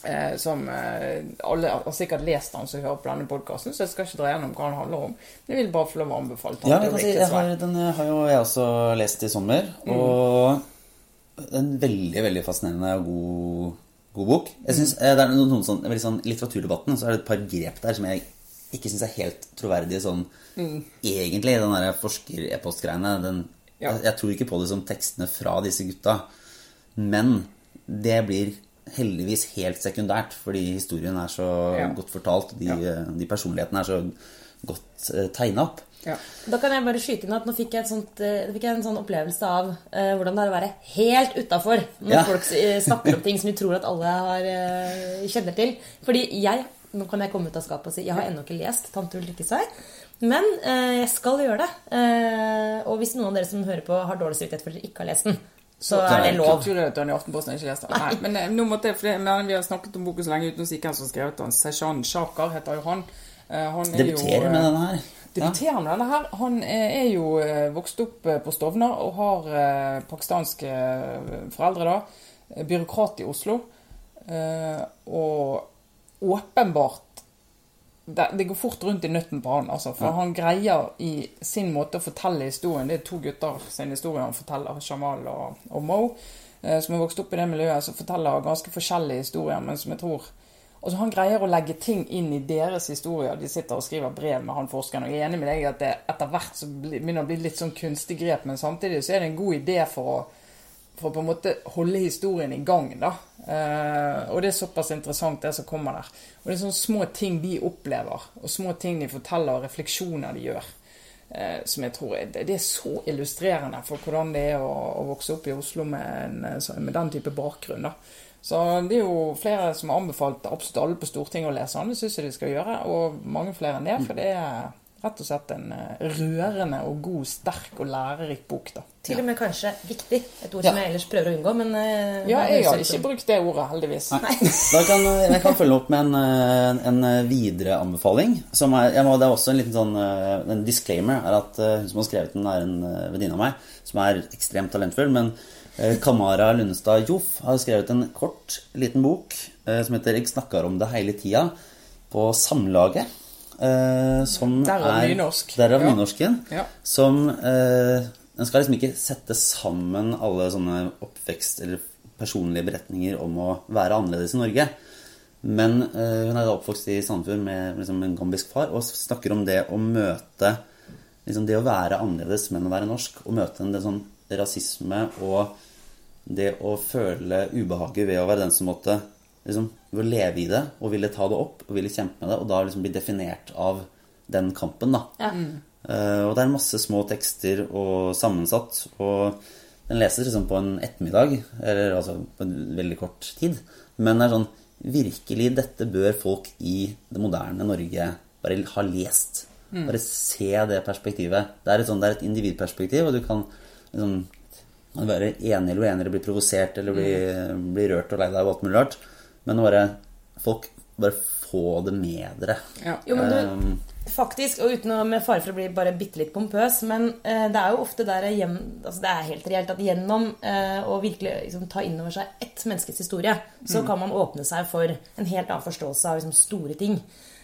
Eh, som eh, Alle har sikkert lest den som hører på denne podkasten, så jeg skal ikke dra gjennom hva den handler om. Men jeg vil bare få lov å anbefale Ja, Tante jeg si, jeg har, den har jo jeg også lest i sommer. Og en veldig, veldig fascinerende og god, god bok. Jeg synes, eh, det er noen, noen sånn, veldig sånn, I litteraturdebatten så er det et par grep der som jeg ikke syns er helt troverdige sånn egentlig, den der forsker-e-post-greiene. Ja. Jeg, jeg tror ikke på det som tekstene fra disse gutta. Men det blir heldigvis helt sekundært, fordi historien er så Ja. godt fortalt. De, Ja. de personlighetene er så godt uh, tegna opp. Ja. Da kan jeg bare skyte inn at nå fikk jeg, et sånt, uh, fikk jeg en sånn opplevelse av uh, hvordan det er å være helt utafor når Ja. folk eh, snakker om ting som de tror at alle har, eh, kjenner til. Fordi jeg Nå kan jeg komme ut av skapet og si jeg har ennå ikke lest 'Tante Ulrikkes vei'. Men eh, jeg skal gjøre det. Eh, og hvis noen av dere som hører på, har dårlig samvittighet for dere ikke har lest den, så er det lov. Kulturredaktøren i Aftenposten har ikke lest den. Nei, men eh, nå måtte jeg, for det, vi har snakket om boken så lenge uten å si hvem som har skrevet den. Seshan Shakar heter jo han. Eh, han er Debuterer med eh, denne her. Ja. Med denne her. Han eh, er jo eh, vokst opp eh, på Stovner og har eh, pakistanske eh, foreldre, da. Eh, Byråkrat i Oslo. Eh, Og åpenbart det, det går fort rundt i nøtten på han, altså. For Ja. han greier i sin måte å fortelle historien. Det er to gutter sin historie han forteller, Jamal og, og Mo, eh, som er vokst opp i det miljøet, som forteller ganske forskjellige historier, men som jeg tror Altså Han greier å legge ting inn i deres historier. De sitter og skriver brev med han forskeren. Og jeg er enig med deg at det etter hvert så blir- begynner å bli litt sånn kunstig grep, men samtidig så er det en god idé for å for å på en måte holde historien i gang. da. Eh, og det er såpass interessant, det som kommer der. Og det er sånne små ting de opplever, og små ting de forteller, og refleksjoner de gjør, eh, som jeg tror er, det, er så illustrerende for hvordan det er å, å vokse opp i Oslo med, en, med den type bakgrunn. da. Så det er jo flere som har anbefalt absolutt alle på Stortinget å lese den. Det syns jeg de skal gjøre, og mange flere enn det. For det er rett og slett en eh, rørende og god, sterk og lærerik bok. da. Til og med kanskje viktig. Et ord Ja. som jeg ellers prøver å unngå, men eh, Ja, jeg har ikke brukt det ordet, heldigvis. Nei. Da kan, jeg kan følge opp med en, eh, en videre anbefaling. Som er, jeg må, det er også en liten sånn eh, En disclaimer er at eh, hun som har skrevet den, er en eh, venninne av meg som er ekstremt talentfull. Men eh, Kamara Lundestad Joff har skrevet en kort, liten bok eh, som heter 'Jeg snakkar om det hele tida' på Samlaget. Eh, som Derav er nynorsk. Derav Ja. nynorsken. Ja. Som eh, Den skal liksom ikke sette sammen alle sånne oppvekst- eller personlige beretninger om å være annerledes i Norge. Men eh, hun er da oppvokst i Sandefjord med liksom, en gambisk far og snakker om det å møte liksom, Det å være annerledes, men å være norsk. Og møte en del sånn rasisme og det å føle ubehaget ved å være den som måtte liksom, ved å leve i det og ville ta det opp og ville kjempe med det, og da liksom bli definert av den kampen. da. Ja. Uh, og det er masse små tekster og sammensatt. Og den leses liksom på en ettermiddag, eller altså på en veldig kort tid. Men det er sånn Virkelig, dette bør folk i det moderne Norge bare ha lest. Bare se det perspektivet. Det er et, sånn, det er et individperspektiv, og du kan liksom være enig eller uenig eller bli provosert eller bli, bli rørt og lei deg og alt mulig rart. Men bare folk bare få det med dere. Ja. Jo, men du, Um, faktisk, og uten å med fare for å bli bare bitte litt pompøs, men eh, det er jo ofte der hjem, altså det er helt reelt at gjennom eh, å virkelig liksom, ta inn over seg ett menneskets historie, så kan man åpne seg for en helt annen forståelse av liksom, store ting.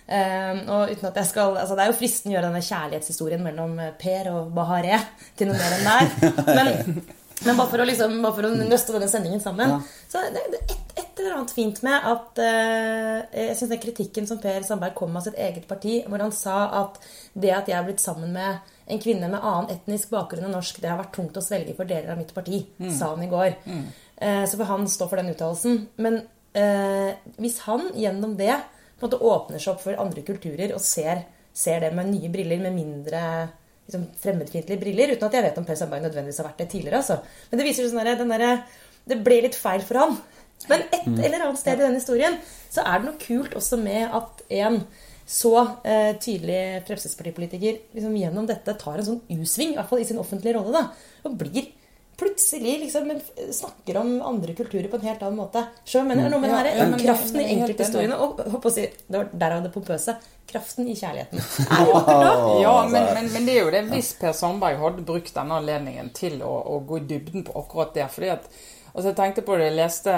Eh, og uten at jeg skal, altså Det er jo fristende å gjøre denne kjærlighetshistorien mellom eh, Per og Bahareh til noe mer enn der. (laughs) Men, men bare for å, liksom, bare for å nøste denne sendingen sammen Ja. Så det er et, et eller annet fint med at eh, Jeg syns den kritikken som Per Sandberg kom med av sitt eget parti, hvor han sa at det at jeg er blitt sammen med en kvinne med annen etnisk bakgrunn enn norsk, det har vært tungt å svelge for deler av mitt parti, sa han i går. Eh, så får han stå for den uttalelsen. Men eh, hvis han gjennom det på en måte åpner seg opp for andre kulturer og ser, ser det med nye briller, med mindre liksom, fremmedfiendtlige briller, uten at jeg vet om Per Sandberg nødvendigvis har vært det tidligere. Altså. Men det viser sånn den der, Det ble litt feil for han. Men et eller annet sted i den historien så er det noe kult også med at en så eh, tydelig Fremskrittspartipolitiker liksom, gjennom dette tar en sånn U-sving, i hvert fall i sin offentlige rolle, da, og blir plutselig liksom snakker om andre kulturer på en helt annen måte. Så jeg mener noe med Ja, ja, men- kraften men i enkelthistoriene og håper å si, Det var derav det pompøse. Kraften i kjærligheten. (laughs) Er. Ja, men, men, men det er jo det hvis Per Sandberg hadde brukt denne anledningen til å, å gå i dybden på akkurat det. fordi at altså Jeg tenkte på det, jeg leste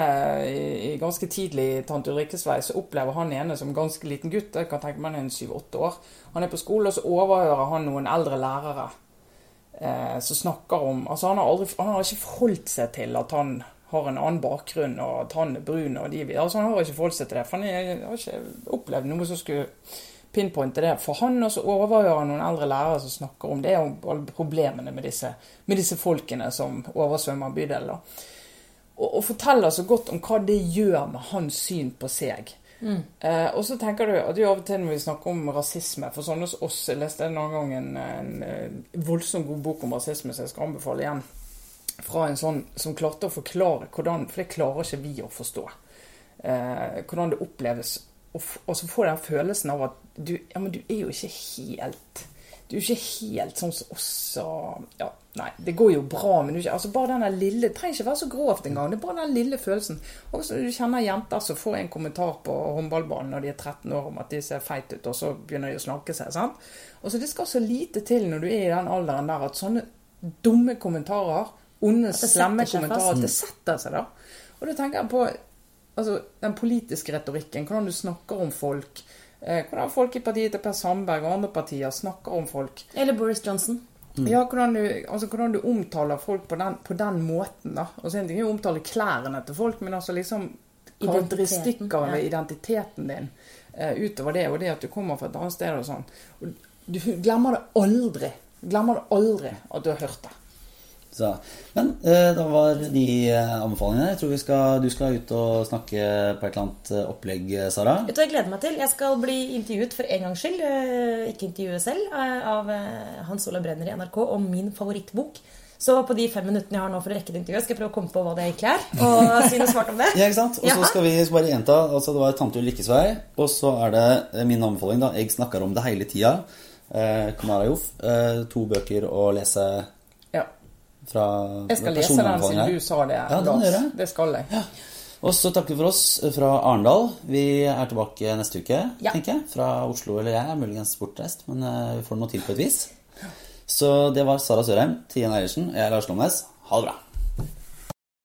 i, i ganske tidlig i Tante Ulrikkes vei, så opplever han ene som ganske liten gutt. Jeg kan tenke meg han er en syv-åtte år. Han er på skole, og så overhører han noen eldre lærere som snakker om Altså han har, aldri, han har ikke forholdt seg til at han har en annen bakgrunn, og at han er brun og de altså Han har ikke forholdt seg til det, for han har ikke opplevd noe som skulle pinpointe det for han, og så overhører han noen eldre lærere som snakker om det, og alle problemene med disse, med disse folkene som oversvømmer bydelen. Og, og forteller så godt om hva det gjør med hans syn på seg. Eh, og så tenker du at av og til når vi snakker om rasisme For sånne som oss Jeg leste en annen gang en, en, voldsomt god bok om rasisme, så jeg skal anbefale igjen. Fra en sånn som klarte å forklare hvordan For det klarer ikke vi å forstå. Eh, hvordan det oppleves. Og, og så får jeg den følelsen av at du, ja, men du er jo ikke helt Du er ikke helt sånn som oss. Og, ja, nei, det går jo bra, men du, ikke- altså bare den lille Det trenger ikke være så grovt engang. Det er bare den lille følelsen. Og så du kjenner jenter som får en kommentar på håndballbanen når de er 13 år om at de ser feit ut, og så begynner de å snakke seg. sant? Og så Det skal så lite til når du er i den alderen der at sånne dumme kommentarer, onde, slemme kommentarer. Mm. at det setter seg da. Og da tenker jeg på altså, den politiske retorikken, hvordan du snakker om folk. Eh, hvordan folk i partiet til Per Sandberg og andre partier snakker om folk. Eller Boris Johnson. Ja, hvordan du, altså, hvordan du omtaler folk på den, på den måten. da. Altså, En ting er å omtale klærne til folk, men altså liksom karakteristikker Identiteten, ja. identiteten din uh, utover det, og det at du kommer fra et annet sted og sånn. Du glemmer det aldri. Glemmer det aldri at du har hørt det. Så, men eh, da var de eh, anbefalingene. Jeg tror vi skal, du skal ut og snakke på et eller annet eh, opplegg, eh, Sara. Vet du jeg gleder meg til? Jeg skal bli intervjuet for en gangs skyld, ikke intervjuet selv, av Hans Olav Brenner i NRK om min favorittbok. Så på de fem minuttene jeg har nå for å rekke det intervjuet, skal jeg prøve å komme på hva det egentlig er. Og si noe svart om det. (laughs) Ja, ikke sant? Og så Ja. skal vi bare gjenta. altså Det var Tante Ulrikkes vei. Og så er det min anbefaling, da. Jeg snakker om det hele tida. Eh, Kamara Joff. Eh, to bøker å lese. Fra Jeg skal lese den siden du sa det. Ja, det gjør jeg. Det skal jeg. Og så takker vi for oss fra Arendal. Vi er tilbake neste uke, Ja. tenker jeg. Fra Oslo eller jeg er muligens bortreist, men eh, vi får noe til på et vis. Så det var Sara Sørheim, Tien Eiersen og jeg er Lars Lomnes. Ha det bra.